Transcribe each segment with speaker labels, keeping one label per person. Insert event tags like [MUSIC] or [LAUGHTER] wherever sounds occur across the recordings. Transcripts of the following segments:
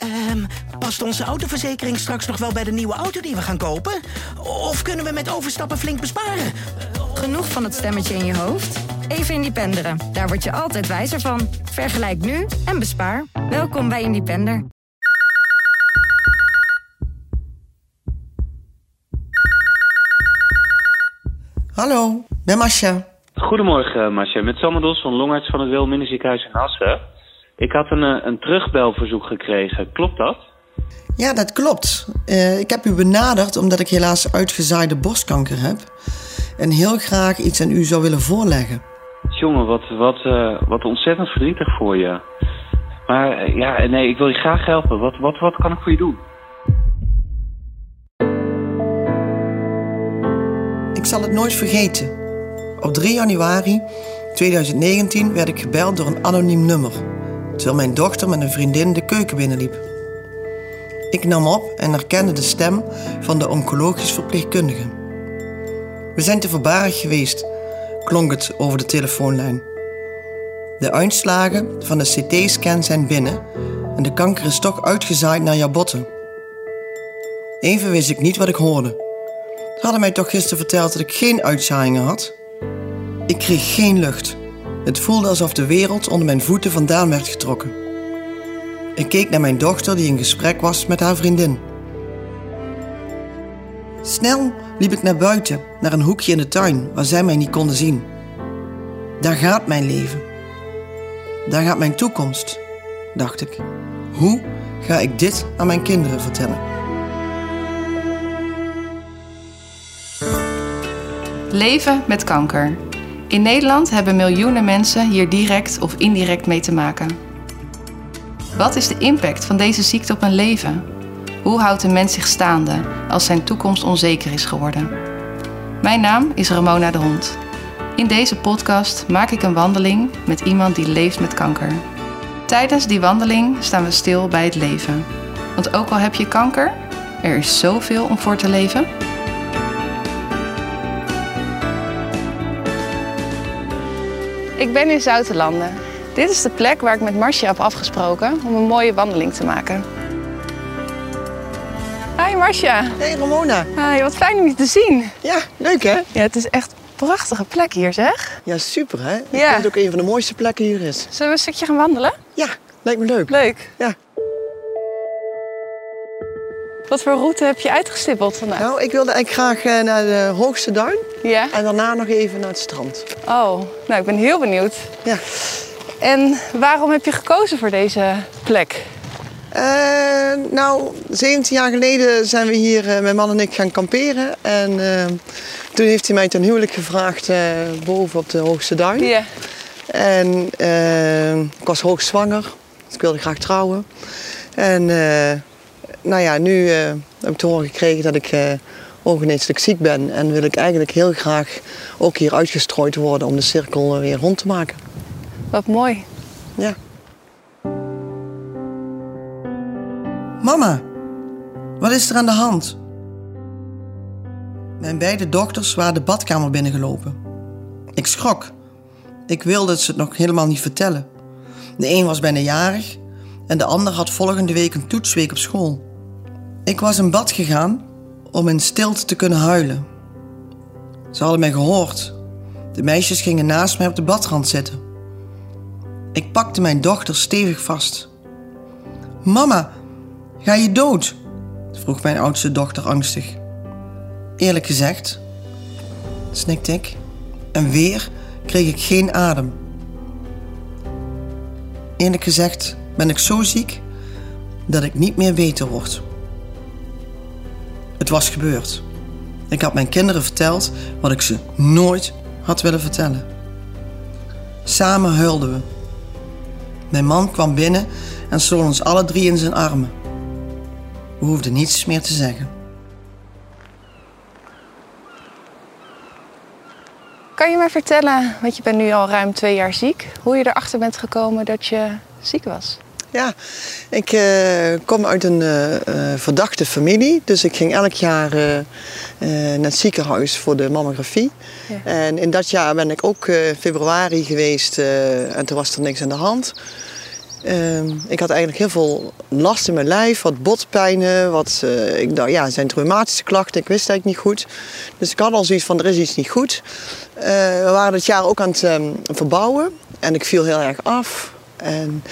Speaker 1: Ehm, past onze autoverzekering straks nog wel bij de nieuwe auto die we gaan kopen? Of kunnen we met overstappen flink besparen?
Speaker 2: Genoeg van het stemmetje in je hoofd? Even Independeren. Daar word je altijd wijzer van. Vergelijk nu en bespaar. Welkom bij Independer.
Speaker 3: Hallo, ben Masha.
Speaker 4: Goedemorgen, Masja. Met Samandos van Longarts van het Wilminnenziekenhuis in Assen. Ik had een, eh, een terugbelverzoek gekregen. Klopt dat?
Speaker 3: Ja, dat klopt. Eh, ik heb u benaderd omdat ik helaas uitgezaaide borstkanker heb. En heel graag iets aan u zou willen voorleggen.
Speaker 4: Jongen, wat, wat, eh, wat ontzettend verdrietig voor je. Maar ja, nee, ik wil je graag helpen. Wat, wat, wat kan ik voor je doen?
Speaker 3: Ik zal het nooit vergeten. Op 3 januari 2019 werd ik gebeld door een anoniem nummer. Terwijl mijn dochter met een vriendin de keuken binnenliep. Ik nam op en herkende de stem van de oncologisch verpleegkundige. We zijn te voorbarig geweest, klonk het over de telefoonlijn. De uitslagen van de CT-scan zijn binnen en de kanker is toch uitgezaaid naar jouw botten. Even wist ik niet wat ik hoorde. Ze hadden mij toch gisteren verteld dat ik geen uitzaaiingen had? Ik kreeg geen lucht. Het voelde alsof de wereld onder mijn voeten vandaan werd getrokken. Ik keek naar mijn dochter die in gesprek was met haar vriendin. Snel liep ik naar buiten, naar een hoekje in de tuin waar zij mij niet konden zien. Daar gaat mijn leven. Daar gaat mijn toekomst, dacht ik. Hoe ga ik dit aan mijn kinderen vertellen?
Speaker 5: Leven met kanker. In Nederland hebben miljoenen mensen hier direct of indirect mee te maken. Wat is de impact van deze ziekte op een leven? Hoe houdt een mens zich staande als zijn toekomst onzeker is geworden? Mijn naam is Ramona de Hond. In deze podcast maak ik een wandeling met iemand die leeft met kanker. Tijdens die wandeling staan we stil bij het leven. Want ook al heb je kanker, er is zoveel om voor te leven. Ik ben in Zoutelanden. Dit is de plek waar ik met Marcia heb afgesproken om een mooie wandeling te maken. Hi Marcia.
Speaker 3: Hey Ramona.
Speaker 5: Hi, wat fijn om je te zien.
Speaker 3: Ja, leuk hè?
Speaker 5: Ja, het is echt een prachtige plek hier zeg.
Speaker 3: Ja, super hè? Ik
Speaker 5: Ja.
Speaker 3: dat het ook een van de mooiste plekken hier is.
Speaker 5: Zullen we een stukje gaan wandelen?
Speaker 3: Ja, lijkt me leuk.
Speaker 5: Leuk.
Speaker 3: Ja.
Speaker 5: Wat voor route heb je uitgestippeld vandaag?
Speaker 3: Nou, ik wilde eigenlijk graag eh, naar de hoogste duin
Speaker 5: Ja?
Speaker 3: en daarna nog even naar het strand.
Speaker 5: Oh, nou ik ben heel benieuwd.
Speaker 3: Ja.
Speaker 5: En waarom heb je gekozen voor deze plek?
Speaker 3: Eh, nou, 17 jaar geleden zijn we hier, eh, mijn man en ik, gaan kamperen. En toen heeft hij mij ten huwelijk gevraagd boven op de hoogste duin.
Speaker 5: Ja.
Speaker 3: En ik was hoogzwanger, dus ik wilde graag trouwen. En nou ja, nu eh, heb ik te horen gekregen dat ik eh ongeneeslijk ziek ben. En wil ik eigenlijk heel graag ook hier uitgestrooid worden om de cirkel weer rond te maken.
Speaker 5: Wat mooi.
Speaker 3: Ja. Mama, wat is er aan de hand? Mijn beide dochters waren de badkamer binnengelopen. Ik schrok. Ik wilde ze het nog helemaal niet vertellen. De een was bijna jarig en de ander had volgende week een toetsweek op school. Ik was in bad gegaan om in stilte te kunnen huilen. Ze hadden mij gehoord. De meisjes gingen naast mij op de badrand zitten. Ik pakte mijn dochter stevig vast. Mama, ga je dood? vroeg mijn oudste dochter angstig. Eerlijk gezegd, snikte ik. En weer kreeg ik geen adem. Eerlijk gezegd ben ik zo ziek dat ik niet meer beter word. Het was gebeurd. Ik had mijn kinderen verteld wat ik ze nooit had willen vertellen. Samen huilden we. Mijn man kwam binnen en sloot ons alle drie in zijn armen. We hoefden niets meer te zeggen.
Speaker 5: Kan je mij vertellen, want je bent nu al ruim twee jaar ziek, hoe je erachter bent gekomen dat je ziek was?
Speaker 3: Ja, ik eh, kom uit een eh, eh, verdachte familie. Dus ik ging elk jaar naar het ziekenhuis voor de mammografie.
Speaker 5: Ja.
Speaker 3: En in dat jaar ben ik ook februari geweest en toen was er niks aan de hand. Ehm, ik had eigenlijk heel veel last in mijn lijf, wat botpijnen, wat, ik dacht, ja, zijn het reumatische klachten, ik wist eigenlijk niet goed. Dus ik had al zoiets van, er is iets niet goed. We waren het jaar ook aan het um, verbouwen en ik viel heel erg af. En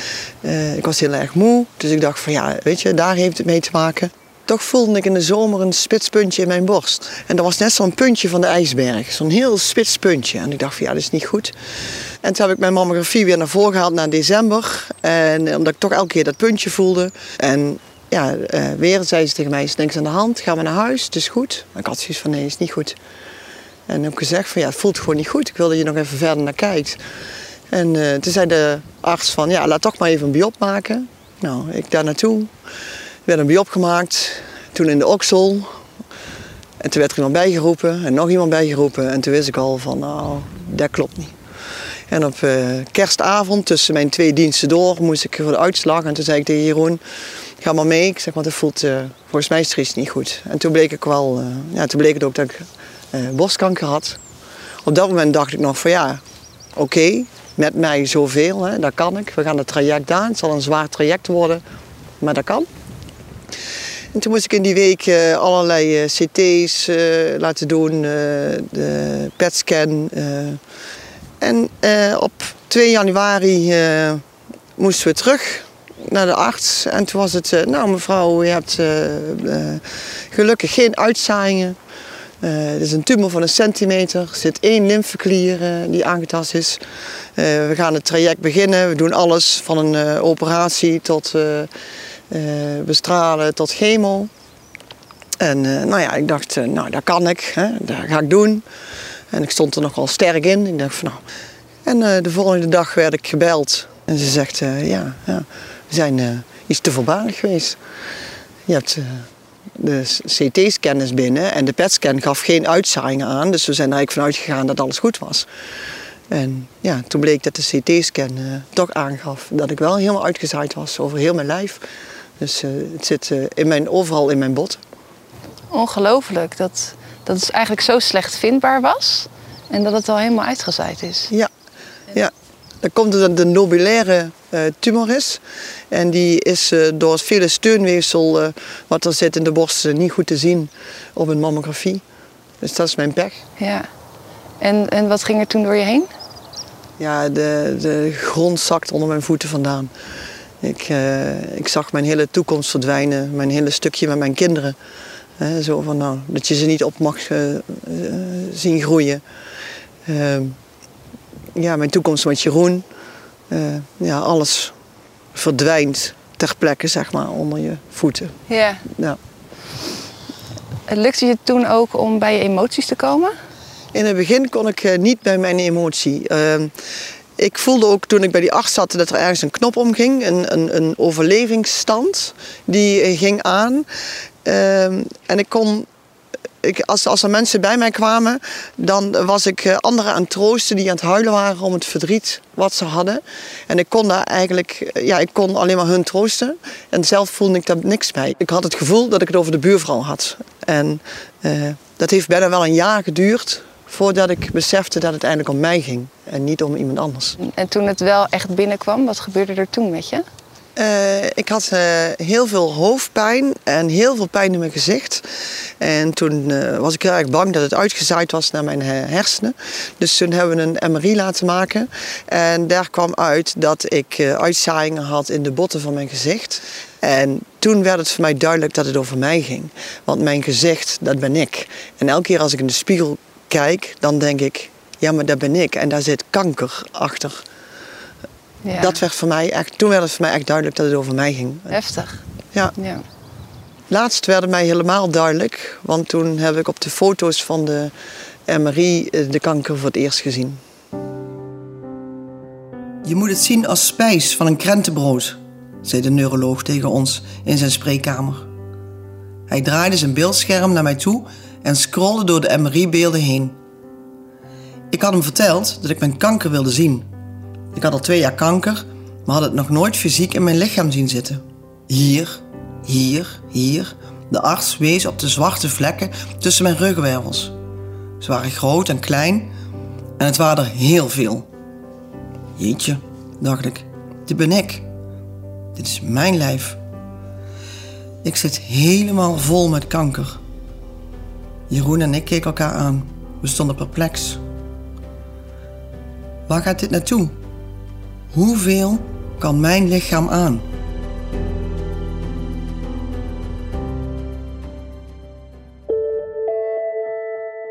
Speaker 3: uh, ik was heel erg moe, dus ik dacht van ja, weet je, daar heeft het mee te maken. Toch voelde ik in de zomer een spits puntje in mijn borst. En dat was net zo'n puntje van de ijsberg. Zo'n heel spits puntje. En ik dacht van ja, dat is niet goed. En toen heb ik mijn mammografie weer naar voren gehaald naar december. En omdat ik toch elke keer dat puntje voelde. En ja, uh, weer zei ze tegen mij, is niks aan de hand. Ga maar naar huis, het is goed. En ik had zoiets van nee, het is niet goed. En ik heb gezegd van ja, het voelt gewoon niet goed. Ik wil dat je nog even verder naar kijkt. En uh, toen zei de arts van ja, laat toch maar even een biop maken. Nou, ik daar naartoe werd een biop gemaakt. Toen in de oksel. En toen werd er iemand bijgeroepen en nog iemand bijgeroepen. En toen wist ik al van, nou, dat klopt niet. En op uh, kerstavond, tussen mijn twee diensten door, moest ik voor de uitslag. En toen zei ik tegen Jeroen, ga maar mee. Ik zeg, want het voelt, uh, volgens mij is niet goed. En toen bleek ik wel, ja, toen bleek het ook dat ik borstkanker had. Op dat moment dacht ik nog van, ja, oké, met mij zoveel, hè, dat kan ik. We gaan het traject aan. Het zal een zwaar traject worden, maar dat kan. En toen moest ik in die week uh, allerlei uh, CT's uh, laten doen, de PET-scan. en op 2 januari moesten we terug naar de arts. En toen was het, nou mevrouw, je hebt gelukkig geen uitzaaiingen. Het is een tumor van een centimeter. Er zit één lymfeklier die aangetast is. we gaan het traject beginnen. We doen alles van een operatie tot bestralen tot chemo. En nou ja, ik dacht, nou dat kan ik, hè, dat ga ik doen. En ik stond er nogal sterk in. Ik dacht van nou. En de volgende dag werd ik gebeld. En ze zegt, ja, ja, we zijn iets te voorbarig geweest. Je hebt de CT-scan binnen en de PET-scan gaf geen uitzaaiingen aan. Dus we zijn er eigenlijk vanuit gegaan dat alles goed was. En ja, toen bleek dat de CT-scan toch aangaf dat ik wel helemaal uitgezaaid was over heel mijn lijf. Dus uh, het zit uh, in mijn, overal in mijn bot.
Speaker 6: Ongelooflijk dat, dat het eigenlijk zo slecht vindbaar was en dat het al helemaal uitgezaaid is.
Speaker 3: Ja, ja. Dan komt het de nobulaire uh, tumor is. En die is door het vele steunweefsel wat er zit in de borst niet goed te zien op een mammografie. Dus dat is mijn pech.
Speaker 6: Ja. En, en wat ging er toen door je heen?
Speaker 3: Ja, de, de grond zakt onder mijn voeten vandaan. Ik, uh, ik zag mijn hele toekomst verdwijnen, mijn hele stukje met mijn kinderen. Zo van, nou, dat je ze niet op mag uh, zien groeien. Ehm, ja, mijn toekomst met Jeroen. ja, alles verdwijnt ter plekke, zeg maar, onder je voeten.
Speaker 6: Ja. ja. Lukte je toen ook om bij je emoties te komen?
Speaker 3: In het begin kon ik niet bij mijn emotie. Ehm, ik voelde ook toen ik bij die arts zat dat er ergens een knop omging, een, een, een overlevingsstand die eh, ging aan. Ehm, en ik kon ik, als, als er mensen bij mij kwamen, dan was ik eh, anderen aan het troosten die aan het huilen waren om het verdriet wat ze hadden. En ik kon daar eigenlijk, eh, ja, ik kon alleen maar hun troosten. En zelf voelde ik daar niks bij. Ik had het gevoel dat ik het over de buurvrouw had. En dat heeft bijna wel een jaar geduurd voordat ik besefte dat het eigenlijk om mij ging en niet om iemand anders.
Speaker 6: En toen het wel echt binnenkwam, wat gebeurde er toen met je?
Speaker 3: Uh, ik had uh, heel veel hoofdpijn en heel veel pijn in mijn gezicht. En toen uh, was ik heel erg bang dat het uitgezaaid was naar mijn hersenen. Dus toen hebben we een MRI laten maken. En daar kwam uit dat ik uitzaaiingen had in de botten van mijn gezicht. En toen werd het voor mij duidelijk dat het over mij ging. Want mijn gezicht, dat ben ik. En elke keer als ik in de spiegel kijk, dan denk ik, ja, maar dat ben ik. En daar zit kanker achter. Ja. Dat werd voor mij echt, toen werd het voor mij echt duidelijk dat het over mij ging.
Speaker 6: Heftig.
Speaker 3: Ja. ja. Laatst werd het mij helemaal duidelijk, want toen heb ik op de foto's van de MRI eh, de kanker voor het eerst gezien. Je moet het zien als spijs van een krentenbrood, zei de neuroloog tegen ons in zijn spreekkamer. Hij draaide zijn beeldscherm naar mij toe en scrolde door de MRI-beelden heen. Ik had hem verteld dat ik mijn kanker wilde zien. Ik had al twee jaar kanker, maar had het nog nooit fysiek in mijn lichaam zien zitten. Hier, hier, hier. De arts wees op de zwarte vlekken tussen mijn ruggenwervels. Ze waren groot en klein en het waren er heel veel. Jeetje, dacht ik, dit ben ik. Dit is mijn lijf. Ik zit helemaal vol met kanker. Jeroen en ik keken elkaar aan. We stonden perplex. Waar gaat dit naartoe? Hoeveel kan mijn lichaam aan?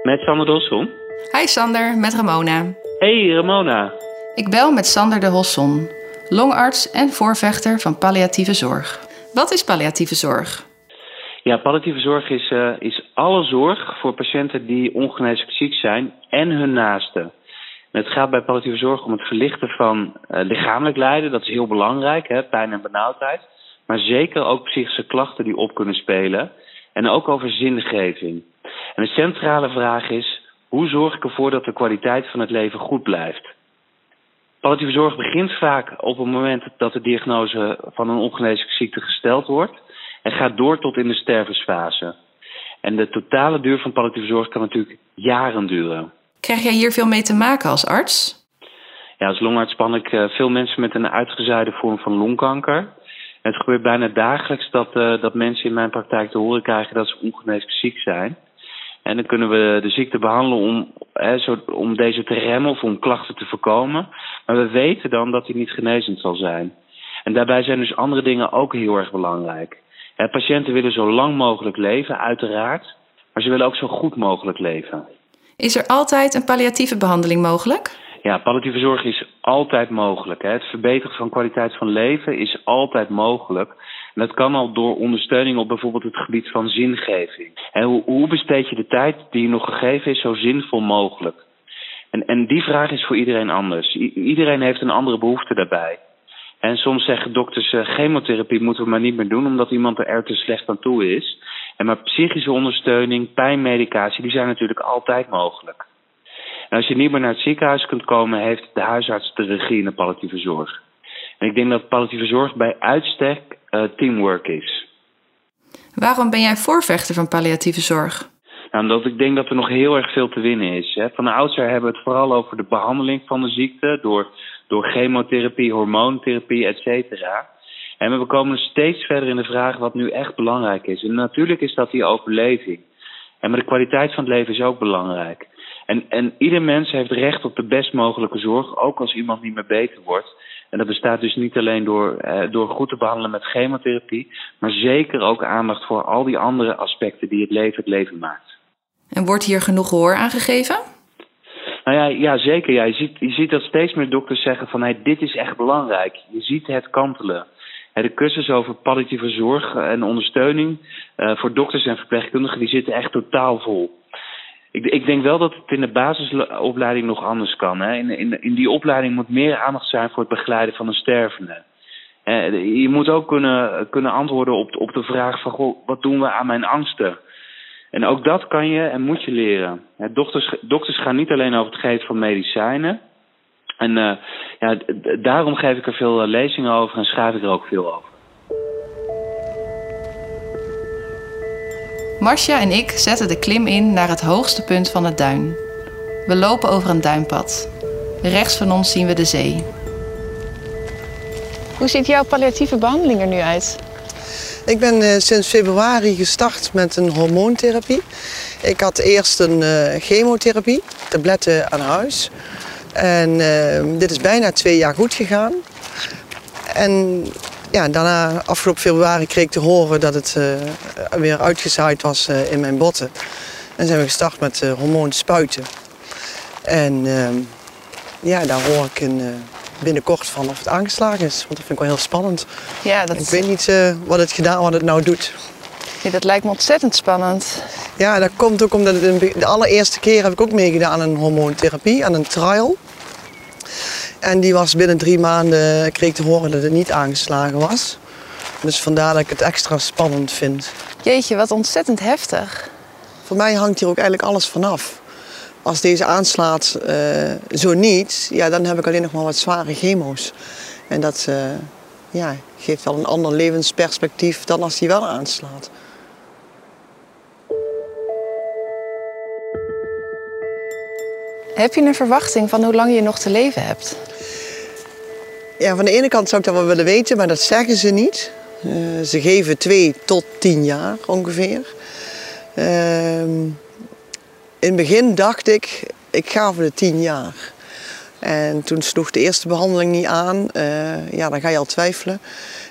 Speaker 4: Met Sander Dosson.
Speaker 6: Hi Sander, met Ramona.
Speaker 4: Hey Ramona.
Speaker 6: Ik bel met Sander de Hosson, longarts en voorvechter van palliatieve zorg. Wat is palliatieve zorg?
Speaker 4: Ja, palliatieve zorg is, uh, is alle zorg voor patiënten die ongeneeslijk ziek zijn en hun naasten. Het gaat bij palliatieve zorg om het verlichten van uh, lichamelijk lijden, dat is heel belangrijk, hè, pijn en benauwdheid. Maar zeker ook psychische klachten die op kunnen spelen. En ook over zingeving. En de centrale vraag is: hoe zorg ik ervoor dat de kwaliteit van het leven goed blijft? Palliatieve zorg begint vaak op het moment dat de diagnose van een ongeneeslijke ziekte gesteld wordt en gaat door tot in de stervensfase. En de totale duur van palliatieve zorg kan natuurlijk jaren duren.
Speaker 6: Krijg jij hier veel mee te maken als arts?
Speaker 4: Ja, als longarts span ik uh, veel mensen met een uitgezaaide vorm van longkanker. Het gebeurt bijna dagelijks dat, uh, dat mensen in mijn praktijk te horen krijgen dat ze ongeneeslijk ziek zijn. En dan kunnen we de ziekte behandelen om, hè, zo, om deze te remmen of om klachten te voorkomen. Maar we weten dan dat die niet genezend zal zijn. En daarbij zijn dus andere dingen ook heel erg belangrijk. Patiënten willen zo lang mogelijk leven, uiteraard. Maar ze willen ook zo goed mogelijk leven.
Speaker 6: Is er altijd een palliatieve behandeling mogelijk?
Speaker 4: Ja, palliatieve zorg is altijd mogelijk. Hè. Het verbeteren van kwaliteit van leven is altijd mogelijk. En dat kan al door ondersteuning op bijvoorbeeld het gebied van zingeving. En hoe, hoe besteed je de tijd die je nog gegeven is zo zinvol mogelijk? En, en die vraag is voor iedereen anders. Iedereen heeft een andere behoefte daarbij. En soms zeggen dokters, uh, chemotherapie moeten we maar niet meer doen omdat iemand er te slecht aan toe is. En maar psychische ondersteuning, pijnmedicatie, die zijn natuurlijk altijd mogelijk. En als je niet meer naar het ziekenhuis kunt komen, heeft de huisarts de regie in de palliatieve zorg. En ik denk dat palliatieve zorg bij uitstek uh, teamwork is.
Speaker 6: Waarom ben jij voorvechter van palliatieve zorg?
Speaker 4: Nou, omdat ik denk dat er nog heel erg veel te winnen is. Hè. Van de oudsher hebben we het vooral over de behandeling van de ziekte door, door chemotherapie, hormoontherapie, et cetera. En we komen steeds verder in de vraag wat nu echt belangrijk is. En natuurlijk is dat die overleving. En maar de kwaliteit van het leven is ook belangrijk. En, en ieder mens heeft recht op de best mogelijke zorg, ook als iemand niet meer beter wordt. En dat bestaat dus niet alleen door, eh, door goed te behandelen met chemotherapie, maar zeker ook aandacht voor al die andere aspecten die het leven het leven maakt.
Speaker 6: En wordt hier genoeg gehoor aangegeven?
Speaker 4: Nou ja, ja zeker. Ja. Je, ziet, je ziet dat steeds meer dokters zeggen van hey, dit is echt belangrijk. Je ziet het kantelen. De cursus over palliatieve zorg en ondersteuning uh, voor dokters en verpleegkundigen die zitten echt totaal vol. Ik, ik, denk wel dat het in de basisopleiding nog anders kan. Hè. In, in, in, die opleiding moet meer aandacht zijn voor het begeleiden van een stervende. Je moet ook kunnen, kunnen antwoorden op, op de vraag van goh, wat doen we aan mijn angsten? En ook dat kan je en moet je leren. Dokters, dokters gaan niet alleen over het geven van medicijnen. En uh, ja, daarom geef ik er veel uh, lezingen over en schrijf ik er ook veel over.
Speaker 6: Marcia en ik zetten de klim in naar het hoogste punt van het duin. We lopen over een duinpad. Rechts van ons zien we de zee.
Speaker 5: Hoe ziet jouw palliatieve behandeling er nu uit?
Speaker 3: Ik ben uh, sinds februari gestart met een hormoontherapie. Ik had eerst een uh, chemotherapie, tabletten aan huis. En uh, dit is bijna twee jaar goed gegaan. En ja, daarna, afgelopen februari, kreeg ik te horen dat het weer uitgezaaid was in mijn botten. En zijn we gestart met hormoon spuiten. En ehm, ja, daar hoor ik in binnenkort van of het aangeslagen is. Want dat vind ik wel heel spannend.
Speaker 5: Ja, dat...
Speaker 3: Ik weet niet uh, wat het gedaan, wat het nou doet.
Speaker 5: Ja, dat lijkt me ontzettend spannend.
Speaker 3: Ja, dat komt ook omdat het de allereerste keer heb ik ook meegedaan aan een hormoontherapie, aan een trial. En die was binnen drie maanden, kreeg te horen dat het niet aangeslagen was. Dus vandaar dat ik het extra spannend vind.
Speaker 5: Jeetje, wat ontzettend heftig.
Speaker 3: Voor mij hangt hier ook eigenlijk alles vanaf als deze aanslaat uh, zo niet, ja, dan heb ik alleen nog maar wat zware chemo's. En dat uh, ja, geeft wel een ander levensperspectief dan als die wel aanslaat.
Speaker 5: Heb je een verwachting van hoe lang je nog te leven hebt?
Speaker 3: Ja, van de ene kant zou ik dat wel willen weten, maar dat zeggen ze niet. Uh, ze geven twee tot tien jaar ongeveer. Uh, in het begin dacht ik, ik ga voor de tien jaar. En toen sloeg de eerste behandeling niet aan. Uh, ja, dan ga je al twijfelen.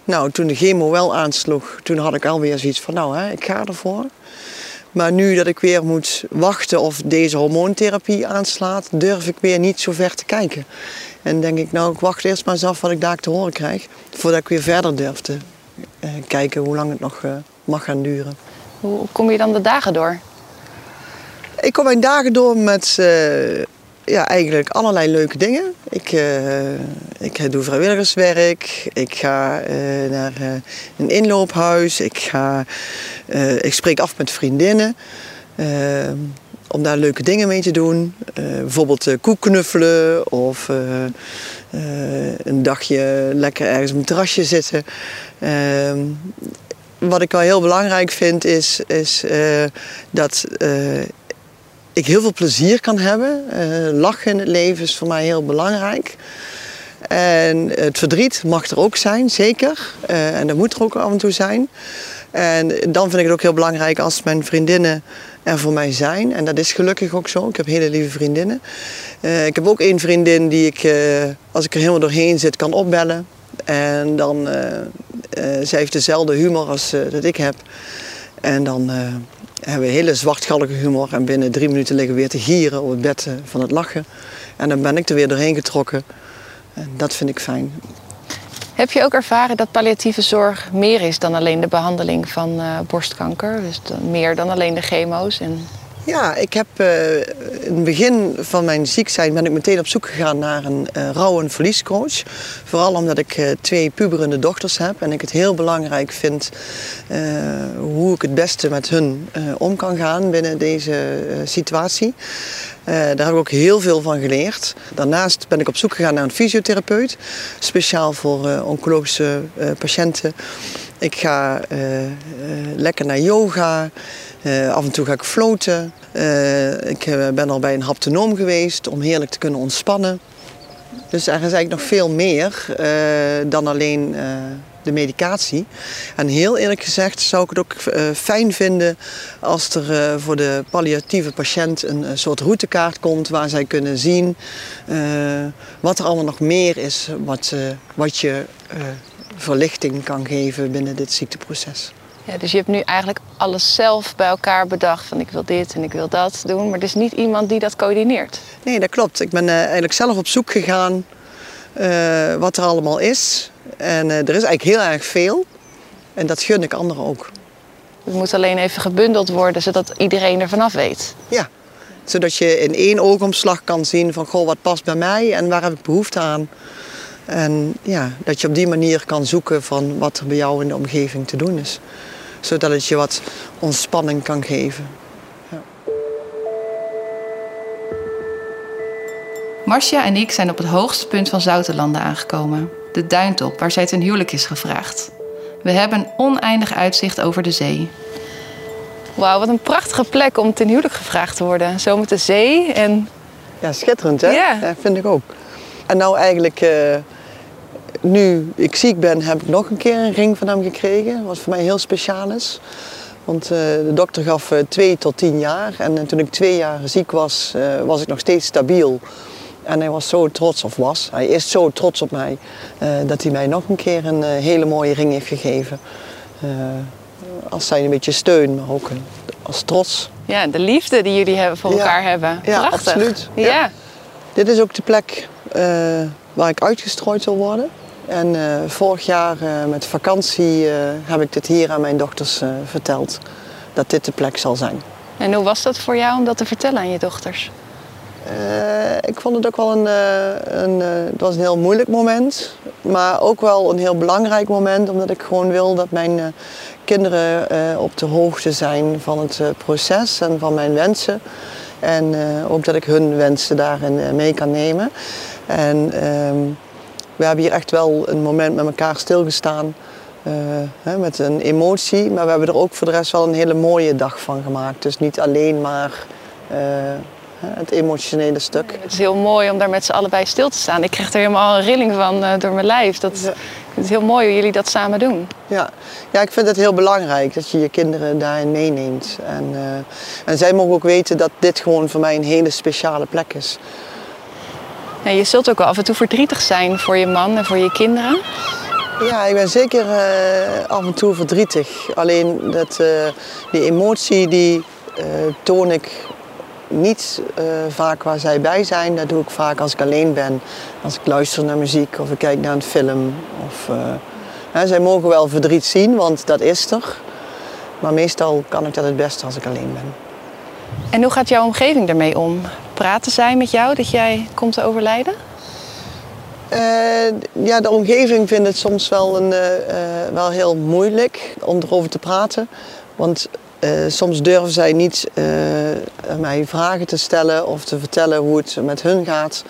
Speaker 3: Nou, toen de chemo wel aansloeg, toen had ik alweer zoiets van, nou, hè, ik ga ervoor. Maar nu dat ik weer moet wachten of deze hormoontherapie aanslaat, durf ik weer niet zo ver te kijken. En denk ik, nou, ik wacht eerst maar eens af wat ik daar te horen krijg, voordat ik weer verder durf te uh, kijken hoe lang het nog uh, mag gaan duren.
Speaker 5: Hoe kom je dan de dagen door?
Speaker 3: Ik kom mijn dagen door met uh, ja, eigenlijk allerlei leuke dingen. Ik, uh, ik doe vrijwilligerswerk. Ik ga uh, naar een inloophuis. Ik, ga, ik spreek af met vriendinnen. om daar leuke dingen mee te doen. bijvoorbeeld koek knuffelen. Of een dagje lekker ergens op een terrasje zitten. wat ik wel heel belangrijk vind is, is dat ik heel veel plezier kan hebben. Uh, lachen in het leven is voor mij heel belangrijk. En het verdriet mag er ook zijn, zeker. Uh, en dat moet er ook af en toe zijn. En dan vind ik het ook heel belangrijk als mijn vriendinnen er voor mij zijn. En dat is gelukkig ook zo. Ik heb hele lieve vriendinnen. Uh, ik heb ook één vriendin die ik, als ik er helemaal doorheen zit, kan opbellen. En dan, zij heeft dezelfde humor als dat ik heb. En dan hebben we hele zwartgallige humor. En binnen drie minuten liggen we weer te gieren op het bed eh, van het lachen. En dan ben ik er weer doorheen getrokken. En dat vind ik fijn.
Speaker 5: Heb je ook ervaren dat palliatieve zorg meer is dan alleen de behandeling van uh, borstkanker? Dus meer dan alleen de chemo's en
Speaker 3: ja, ik heb uh, in het begin van mijn ziek zijn ben ik meteen op zoek gegaan naar een uh, rouw- en verliescoach. Vooral omdat ik uh, twee puberende dochters heb en ik het heel belangrijk vind hoe ik het beste met hun om kan gaan binnen deze situatie. daar heb ik ook heel veel van geleerd. Daarnaast ben ik op zoek gegaan naar een fysiotherapeut, speciaal voor oncologische patiënten. Ik ga lekker naar yoga. Uh, af en toe ga ik floten. Uh, ik eh, ben al bij een haptonoom geweest om heerlijk te kunnen ontspannen. Dus er is eigenlijk nog veel meer dan alleen de medicatie. En heel eerlijk gezegd zou ik het ook fijn vinden als er voor de palliatieve patiënt een soort routekaart komt waar zij kunnen zien wat er allemaal nog meer is wat, wat je verlichting kan geven binnen dit ziekteproces.
Speaker 5: Ja, dus je hebt nu eigenlijk alles zelf bij elkaar bedacht van ik wil dit en ik wil dat doen. Maar er is niet iemand die dat coördineert.
Speaker 3: Nee, dat klopt. Ik ben uh, eigenlijk zelf op zoek gegaan uh, wat er allemaal is. En uh, er is eigenlijk heel erg veel. En dat gun ik anderen ook.
Speaker 5: Het moet alleen even gebundeld worden zodat iedereen er vanaf weet.
Speaker 3: Ja, zodat je in één oogomslag kan zien van goh, wat past bij mij en waar heb ik behoefte aan. En ja, dat je op die manier kan zoeken van wat er bij jou in de omgeving te doen is zodat het je wat ontspanning kan geven. Ja.
Speaker 6: Marcia en ik zijn op het hoogste punt van Zoutelanden aangekomen. De duintop waar zij ten huwelijk is gevraagd. We hebben een oneindig uitzicht over de zee.
Speaker 5: Wauw, wat een prachtige plek om ten huwelijk gevraagd te worden. Zo met de zee en...
Speaker 3: Ja, schitterend hè? Ja. ja vind ik ook. En nou eigenlijk... Uh nu ik ziek ben, heb ik nog een keer een ring van hem gekregen. Wat voor mij heel speciaal is. Want uh, de dokter gaf uh, twee tot tien jaar. En uh, toen ik twee jaar ziek was, was ik nog steeds stabiel. En hij was zo trots, of was, hij is zo trots op mij, dat hij mij nog een keer een hele mooie ring heeft gegeven. als zijn een beetje steun, maar ook als trots.
Speaker 5: Ja, de liefde die jullie hebben voor elkaar hebben.
Speaker 3: Ja, absoluut. Ja. ja. Dit is ook de plek waar ik uitgestrooid wil worden. En uh, vorig jaar uh, met vakantie uh, heb ik dit hier aan mijn dochters verteld. Dat dit de plek zal zijn.
Speaker 5: En hoe was dat voor jou om dat te vertellen aan je dochters?
Speaker 3: ik vond het ook wel een, een het was een heel moeilijk moment. Maar ook wel een heel belangrijk moment. Omdat ik gewoon wil dat mijn kinderen op de hoogte zijn van het proces en van mijn wensen. En ook dat ik hun wensen daarin mee kan nemen. En ehm, we hebben hier echt wel een moment met elkaar stilgestaan. Uh, hè, met een emotie, maar we hebben er ook voor de rest wel een hele mooie dag van gemaakt. Dus niet alleen maar uh, het emotionele stuk.
Speaker 5: Het is heel mooi om daar met z'n allebei stil te staan. Ik krijg er helemaal een rilling van uh, door mijn lijf. Dat,
Speaker 3: Ja.
Speaker 5: Het is heel mooi hoe jullie dat samen doen.
Speaker 3: Ja. ja, ik vind het heel belangrijk dat je je kinderen daarin meeneemt. En, eh, en zij mogen ook weten dat dit gewoon voor mij een hele speciale plek is.
Speaker 5: Ja, je zult ook wel af en toe verdrietig zijn voor je man en voor je kinderen.
Speaker 3: Ja, ik ben zeker eh, af en toe verdrietig. Alleen dat, eh, die emotie die eh, toon ik niet vaak waar zij bij zijn. Dat doe ik vaak als ik alleen ben. Als ik luister naar muziek of ik kijk naar een film. Of, hè, zij mogen wel verdriet zien, want dat is er. Maar meestal kan ik dat het beste als ik alleen ben.
Speaker 5: En hoe gaat jouw omgeving ermee om? Praten zij met jou dat jij komt te overlijden?
Speaker 3: Eh, ja, de omgeving vindt het soms wel, een, eh, eh, wel heel moeilijk om erover te praten. Want soms durven zij niet mij vragen te stellen of te vertellen hoe het met hun gaat.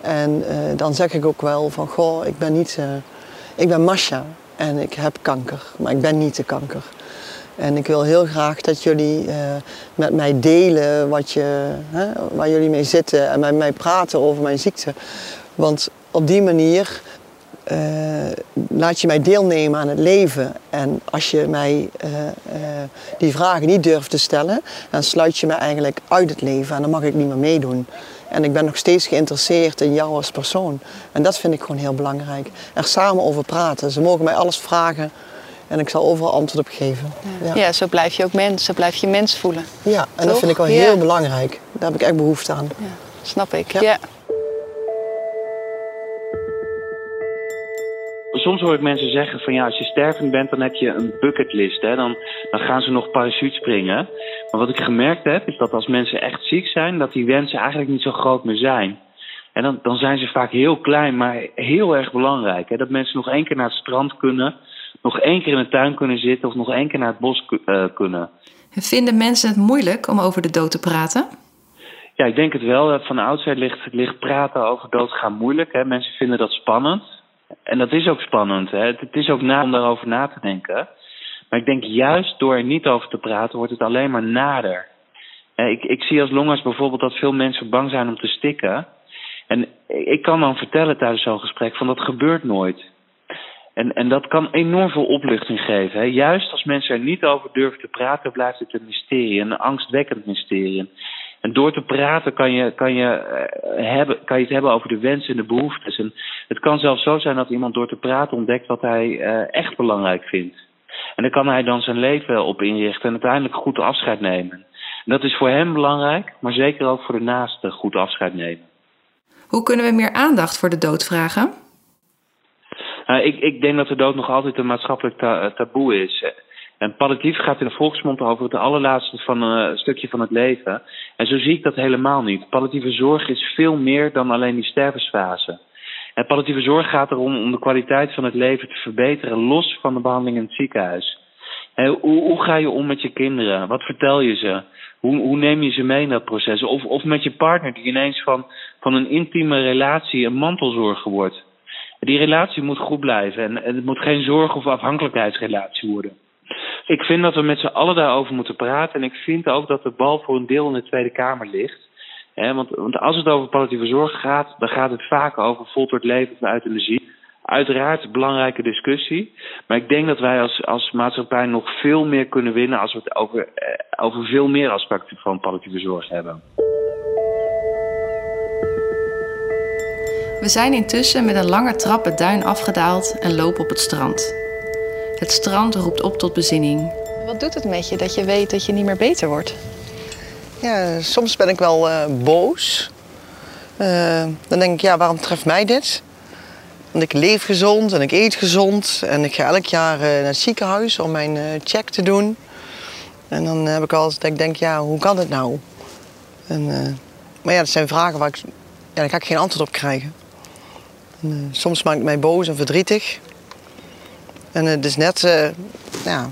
Speaker 3: En dan zeg ik ook wel van, goh, ik ben niet... ik ben Masha en ik heb kanker, maar ik ben niet de kanker. En ik wil heel graag dat jullie eh, met mij delen wat je, hè, waar jullie mee zitten en met mij praten over mijn ziekte. Want op die manier eh, laat je mij deelnemen aan het leven. En als je mij eh, die vragen niet durft te stellen, dan sluit je mij eigenlijk uit het leven en dan mag ik niet meer meedoen. En ik ben nog steeds geïnteresseerd in jou als persoon. En dat vind ik gewoon heel belangrijk. Er samen over praten. Ze mogen mij alles vragen en ik zal overal antwoord op geven.
Speaker 5: Ja.
Speaker 3: Ja,
Speaker 5: zo blijf je ook mens, zo blijf je mens voelen.
Speaker 3: ja en dat vind ik wel
Speaker 5: Ja.
Speaker 3: heel belangrijk. Daar heb ik echt behoefte aan.
Speaker 5: Snap ik.
Speaker 3: Ja.
Speaker 5: Ja.
Speaker 4: Soms hoor ik mensen zeggen van ja, als je stervend bent, dan heb je een bucketlist. Hè? Dan, dan gaan ze nog parachute springen. Maar wat ik gemerkt heb, is dat als mensen echt ziek zijn, dat die wensen eigenlijk niet zo groot meer zijn. En dan, dan zijn ze vaak heel klein, maar heel erg belangrijk. Hè? Dat mensen nog één keer naar het strand kunnen, nog één keer in de tuin kunnen zitten of nog één keer naar het bos eh, kunnen.
Speaker 6: Vinden mensen het moeilijk om over de dood te praten?
Speaker 4: Ja, ik denk het wel. Van oudsher ligt, ligt praten over doodgaan moeilijk. Hè? Mensen vinden dat spannend. En dat is ook spannend. Hè? Het, het is ook na om daarover na te denken. Maar ik denk juist door er niet over te praten, wordt het alleen maar nader. Ik, ik zie als longarts bijvoorbeeld dat veel mensen bang zijn om te stikken. En ik kan dan vertellen tijdens zo'n gesprek van dat gebeurt nooit. En, en dat kan enorm veel opluchting geven. Hè. Juist als mensen er niet over durven te praten, blijft het een mysterie, een angstwekkend mysterie. En door te praten kan je, kan, je, eh, hebben, kan je het hebben over de wensen en de behoeftes. En het kan zelfs zo zijn dat iemand door te praten ontdekt wat hij eh, echt belangrijk vindt. En daar kan hij dan zijn leven op inrichten en uiteindelijk goed afscheid nemen. En dat is voor hem belangrijk, maar zeker ook voor de naaste goed afscheid nemen.
Speaker 6: Hoe kunnen we meer aandacht voor de dood vragen?
Speaker 4: Nou, ik, ik denk dat de dood nog altijd een maatschappelijk eh, taboe is. En palliatief gaat in de volksmond over het allerlaatste van eh, stukje van het leven. En zo zie ik dat helemaal niet. Palliatieve zorg is veel meer dan alleen die stervensfase. En palliatieve zorg gaat erom om de kwaliteit van het leven te verbeteren, los van de behandeling in het ziekenhuis. Hè, hoe, hoe ga je om met je kinderen? Wat vertel je ze? Hoe, hoe neem je ze mee in dat proces? Of, of met je partner die ineens van, van een intieme relatie een mantelzorger wordt. Die relatie moet goed blijven en, het moet geen zorg- of afhankelijkheidsrelatie worden. Ik vind dat we met z'n allen daarover moeten praten. En ik vind ook dat de bal voor een deel in de Tweede Kamer ligt. Want, want als het over palliatieve zorg gaat, dan gaat het vaak over voltooid leven van euthanasie. Uiteraard een belangrijke discussie. Maar ik denk dat wij als, als maatschappij nog veel meer kunnen winnen als we het over, eh, over veel meer aspecten van palliatieve zorg hebben.
Speaker 6: We zijn intussen met een lange trap het duin afgedaald en lopen op het strand. Het strand roept op tot bezinning.
Speaker 5: Wat doet het met je dat je weet dat je niet meer beter wordt?
Speaker 3: Ja, soms ben ik wel eh, boos. Eh, dan denk ik, ja, waarom treft mij dit? Want ik leef gezond en ik eet gezond. En ik ga elk jaar eh, naar het ziekenhuis om mijn eh, check te doen. En dan heb ik altijd dat ik denk, ja, hoe kan het nou? En, eh, maar ja, dat zijn vragen waar ik, ja, daar ga ik geen antwoord op krijgen. En, eh, soms maakt het mij boos en verdrietig. En het is net eh, ja,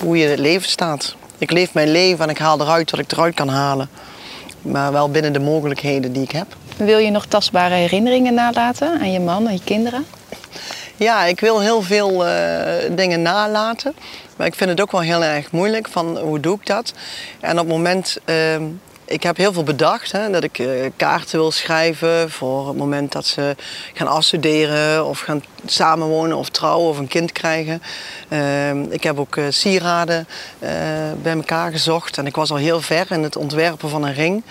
Speaker 3: hoe je in het leven staat. Ik leef mijn leven en ik haal eruit wat ik eruit kan halen. Maar wel binnen de mogelijkheden die ik heb.
Speaker 5: Wil je nog tastbare herinneringen nalaten aan je man en je kinderen?
Speaker 3: Ja, ik wil heel veel eh, dingen nalaten. Maar ik vind het ook wel heel erg moeilijk van hoe doe ik dat. En op het moment, ehm, ik heb heel veel bedacht. Hè, dat ik uh, kaarten wil schrijven voor het moment dat ze gaan afstuderen of gaan samenwonen of trouwen of een kind krijgen. Uh, ik heb ook uh, sieraden bij elkaar gezocht en ik was al heel ver in het ontwerpen van een ring.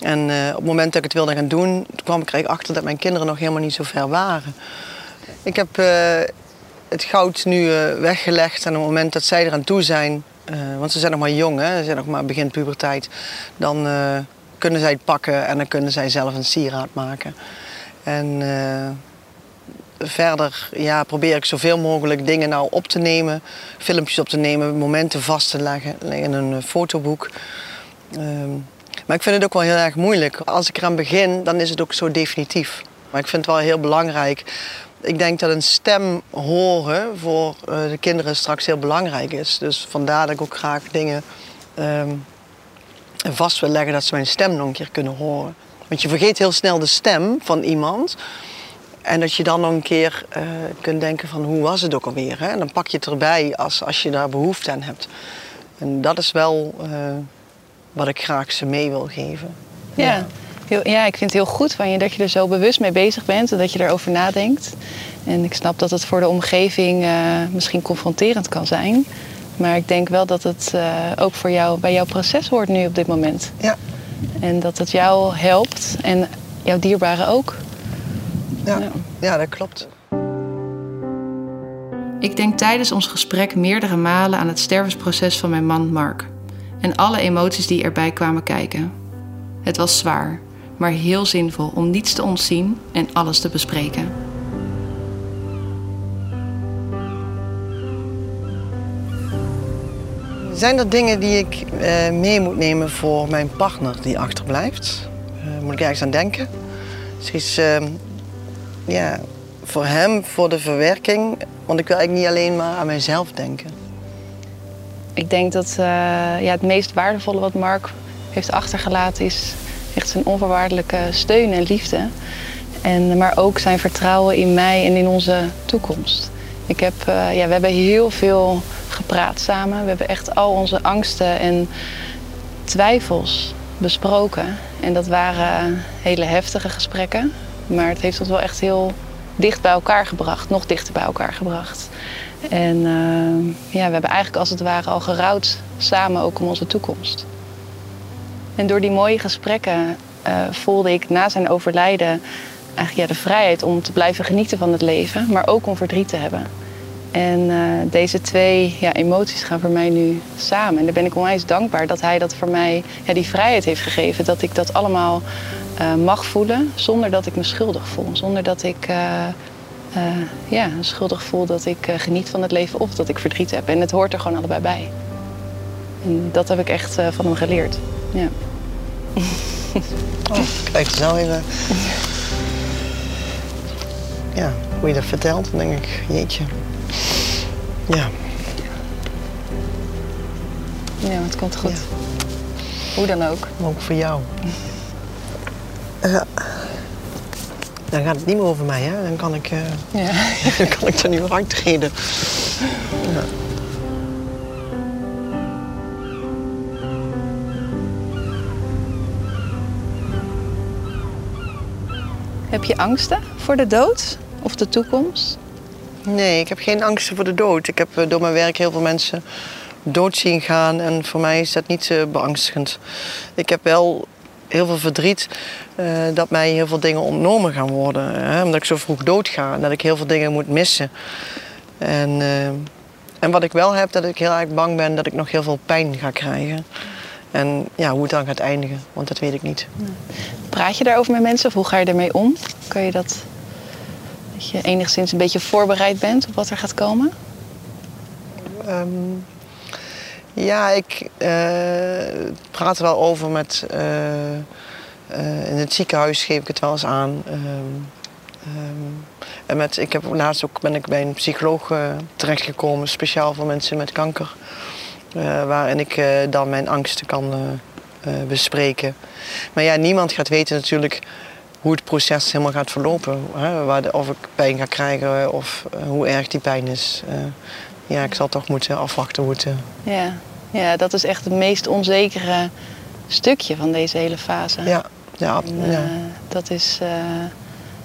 Speaker 3: En op het moment dat ik het wilde gaan doen, kwam ik er achter dat mijn kinderen nog helemaal niet zo ver waren. Ik heb het goud nu weggelegd en op het moment dat zij eraan toe zijn, uh, want ze zijn nog maar jong, hè? ze zijn nog maar begin puberteit. Dan uh, kunnen zij het pakken en dan kunnen zij zelf een sieraad maken. En uh, verder ja, probeer ik zoveel mogelijk dingen nou op te nemen, filmpjes op te nemen, momenten vast te leggen in een fotoboek. Um, maar ik vind het ook wel heel erg moeilijk. Als ik eraan begin, dan is het ook zo definitief. Maar ik vind het wel heel belangrijk ik denk dat een stem horen voor uh, de kinderen straks heel belangrijk is. Dus vandaar dat ik ook graag dingen um, vast wil leggen dat ze mijn stem nog een keer kunnen horen. Want je vergeet heel snel de stem van iemand. En dat je dan nog een keer uh, kunt denken van hoe was het ook alweer. Hè? En dan pak je het erbij als, als je daar behoefte aan hebt. En dat is wel uh, wat ik graag ze mee wil geven.
Speaker 5: ja. ja ja, ik vind het heel goed van je dat je er zo bewust mee bezig bent en dat je erover nadenkt. En ik snap dat het voor de omgeving uh, misschien confronterend kan zijn. Maar ik denk wel dat het uh, ook voor jou bij jouw proces hoort nu op dit moment.
Speaker 3: Ja.
Speaker 5: En dat het jou helpt en jouw dierbaren ook.
Speaker 3: Ja, ja. ja dat klopt.
Speaker 6: Ik denk tijdens ons gesprek meerdere malen aan het stervensproces van mijn man Mark. En alle emoties die erbij kwamen kijken. Het was zwaar, maar heel zinvol om niets te ontzien en alles te bespreken.
Speaker 3: Zijn er dingen die ik uh, mee moet nemen voor mijn partner die achterblijft? Uh, moet ik ergens aan denken? Dus uh, ja, voor hem, voor de verwerking. Want ik wil eigenlijk niet alleen maar aan mijzelf denken.
Speaker 5: Ik denk dat eh, ja, het meest waardevolle wat Mark heeft achtergelaten is echt zijn onvoorwaardelijke steun en liefde. En, maar ook zijn vertrouwen in mij en in onze toekomst. Ik heb, uh, ja, we hebben heel veel gepraat samen. We hebben echt al onze angsten en twijfels besproken. En dat waren hele heftige gesprekken. Maar het heeft ons wel echt heel dicht bij elkaar gebracht. Nog dichter bij elkaar gebracht. En uh, ja, we hebben eigenlijk als het ware al gerouwd samen ook om onze toekomst. En door die mooie gesprekken uh, voelde ik na zijn overlijden eigenlijk ja, de vrijheid om te blijven genieten van het leven, maar ook om verdriet te hebben. En uh, deze twee ja, emoties gaan voor mij nu samen. En daar ben ik onwijs dankbaar dat hij dat voor mij ja, die vrijheid heeft gegeven. Dat ik dat allemaal uh, mag voelen zonder dat ik me schuldig voel. Zonder dat ik ja, schuldig voel dat ik geniet van het leven of dat ik verdriet heb. En het hoort er gewoon allebei bij. En dat heb ik echt van hem geleerd. Ja.
Speaker 3: Oh, kijk, zo even. Ja, hoe je dat vertelt, dan denk ik, jeetje. Ja.
Speaker 5: Ja, het komt goed. Hoe dan ook.
Speaker 3: ook voor jou. Uh, dan gaat het niet meer over mij, hè? Dan kan ik, uh, ja. [LAUGHS] dan kan ik er niet meer uittreden. Ja. [LAUGHS]
Speaker 5: Heb je angsten voor de dood of de toekomst?
Speaker 3: Nee, ik heb geen angsten voor de dood. Ik heb eh, door mijn werk heel veel mensen dood zien gaan en voor mij is dat niet uh, beangstigend. Ik heb wel heel veel verdriet uh, dat mij heel veel dingen ontnomen gaan worden. Hè? Omdat ik zo vroeg doodga en dat ik heel veel dingen moet missen. En, en wat ik wel heb, dat ik heel erg bang ben dat ik nog heel veel pijn ga krijgen. En ja, hoe het dan gaat eindigen, want dat weet ik niet.
Speaker 5: Praat je daarover met mensen of hoe ga je ermee om? Kan je dat, dat je enigszins een beetje voorbereid bent op wat er gaat komen?
Speaker 3: Um, ja, ik uh, praat er wel over met. Uh, uh, in het ziekenhuis geef ik het wel eens aan. Um, um, en met, ik heb laatst ook ben ik bij een psycholoog terechtgekomen, speciaal voor mensen met kanker. Uh, waarin ik uh, dan mijn angsten kan uh, bespreken. Maar ja, niemand gaat weten natuurlijk hoe het proces helemaal gaat verlopen. Hè? Waar de, of ik pijn ga krijgen of hoe erg die pijn is. ja, ik zal toch moeten afwachten hoe het...
Speaker 5: Ja. ja, dat is echt het meest onzekere stukje van deze hele fase.
Speaker 3: Ja, ja,
Speaker 5: En, eh,
Speaker 3: ja.
Speaker 5: dat is eh,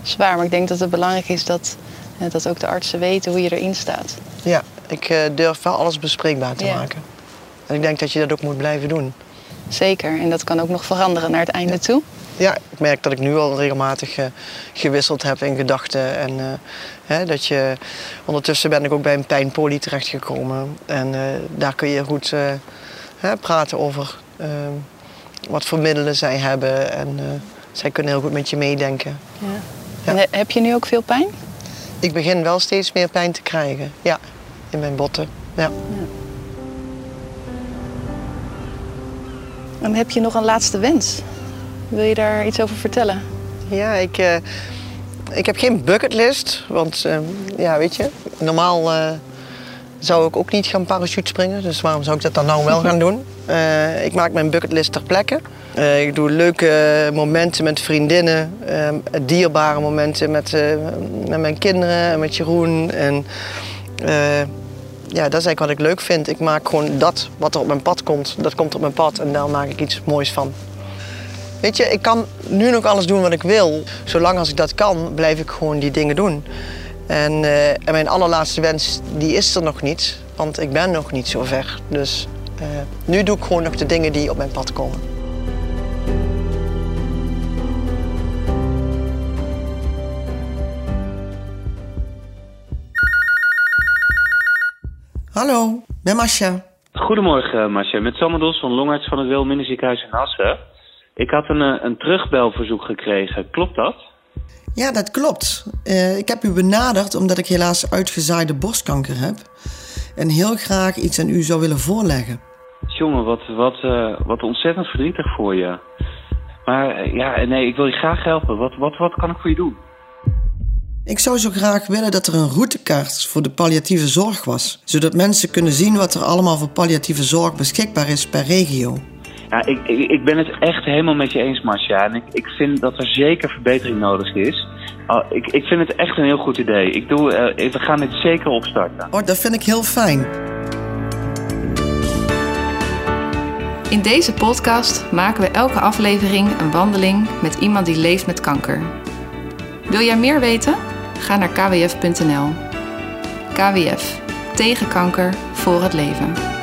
Speaker 5: zwaar, maar ik denk dat het belangrijk is dat, eh, dat ook de artsen weten hoe je erin staat.
Speaker 3: ja. Ik eh, durf wel alles bespreekbaar te
Speaker 5: Ja.
Speaker 3: maken. En ik denk dat je dat ook moet blijven doen.
Speaker 5: Zeker, en dat kan ook nog veranderen naar het einde toe.
Speaker 3: Ja, ik merk dat ik nu al regelmatig eh, gewisseld heb in gedachten. En eh, hè, dat je... Ondertussen ben ik ook bij een pijnpolie terechtgekomen. En eh, daar kun je goed eh, hè, praten over wat voor middelen zij hebben. En eh, zij kunnen heel goed met je meedenken.
Speaker 5: Ja.
Speaker 3: Ja.
Speaker 5: En he- heb je nu ook veel pijn?
Speaker 3: Ik begin wel steeds meer pijn te krijgen. Ja, in mijn botten. Ja.
Speaker 5: En heb je nog een laatste wens? Wil je daar iets over vertellen?
Speaker 3: Ja, ik, eh, ik heb geen bucketlist. Want eh, ja, weet je, normaal eh, zou ik ook niet gaan parachute springen. Dus waarom zou ik dat dan nou wel [LAUGHS] gaan doen? Ik maak mijn bucketlist ter plekke. Ik doe leuke momenten met vriendinnen. dierbare momenten met, met mijn kinderen en met Jeroen. En ja, dat is eigenlijk wat ik leuk vind. Ik maak gewoon dat wat er op mijn pad komt. Dat komt op mijn pad en daar maak ik iets moois van. Weet je, ik kan nu nog alles doen wat ik wil. Zolang als ik dat kan, blijf ik gewoon die dingen doen. En, eh, en mijn allerlaatste wens, die is er nog niet. Want ik ben nog niet zo ver. Dus eh, nu doe ik gewoon nog de dingen die op mijn pad komen. Hallo, ben Masha.
Speaker 4: Goedemorgen, Marcia. Met Sander Dos van Longarts van het Wilhelminenziekenhuis in Assen. Ik had een, eh, een terugbelverzoek gekregen. Klopt dat?
Speaker 3: Ja, dat klopt. Eh, ik heb u benaderd omdat ik helaas uitgezaaide borstkanker heb. En heel graag iets aan u zou willen voorleggen.
Speaker 4: Jongen, wat, wat, eh, wat ontzettend verdrietig voor je. Maar eh, ja, nee, ik wil je graag helpen. Wat, wat, wat kan ik voor je doen?
Speaker 3: Ik zou zo graag willen dat er een routekaart voor de palliatieve zorg was. Zodat mensen kunnen zien wat er allemaal voor palliatieve zorg beschikbaar is per regio.
Speaker 4: Ja, ik, ik, ik ben het echt helemaal met je eens, Marcia. En ik, ik vind dat er zeker verbetering nodig is. Oh, ik, ik vind het echt een heel goed idee. Ik doe, eh, we gaan dit zeker opstarten.
Speaker 3: Oh, dat vind ik heel fijn.
Speaker 6: In deze podcast maken we elke aflevering een wandeling met iemand die leeft met kanker. Wil jij meer weten? Ga naar kwf.nl. KWF. Tegen kanker voor het leven.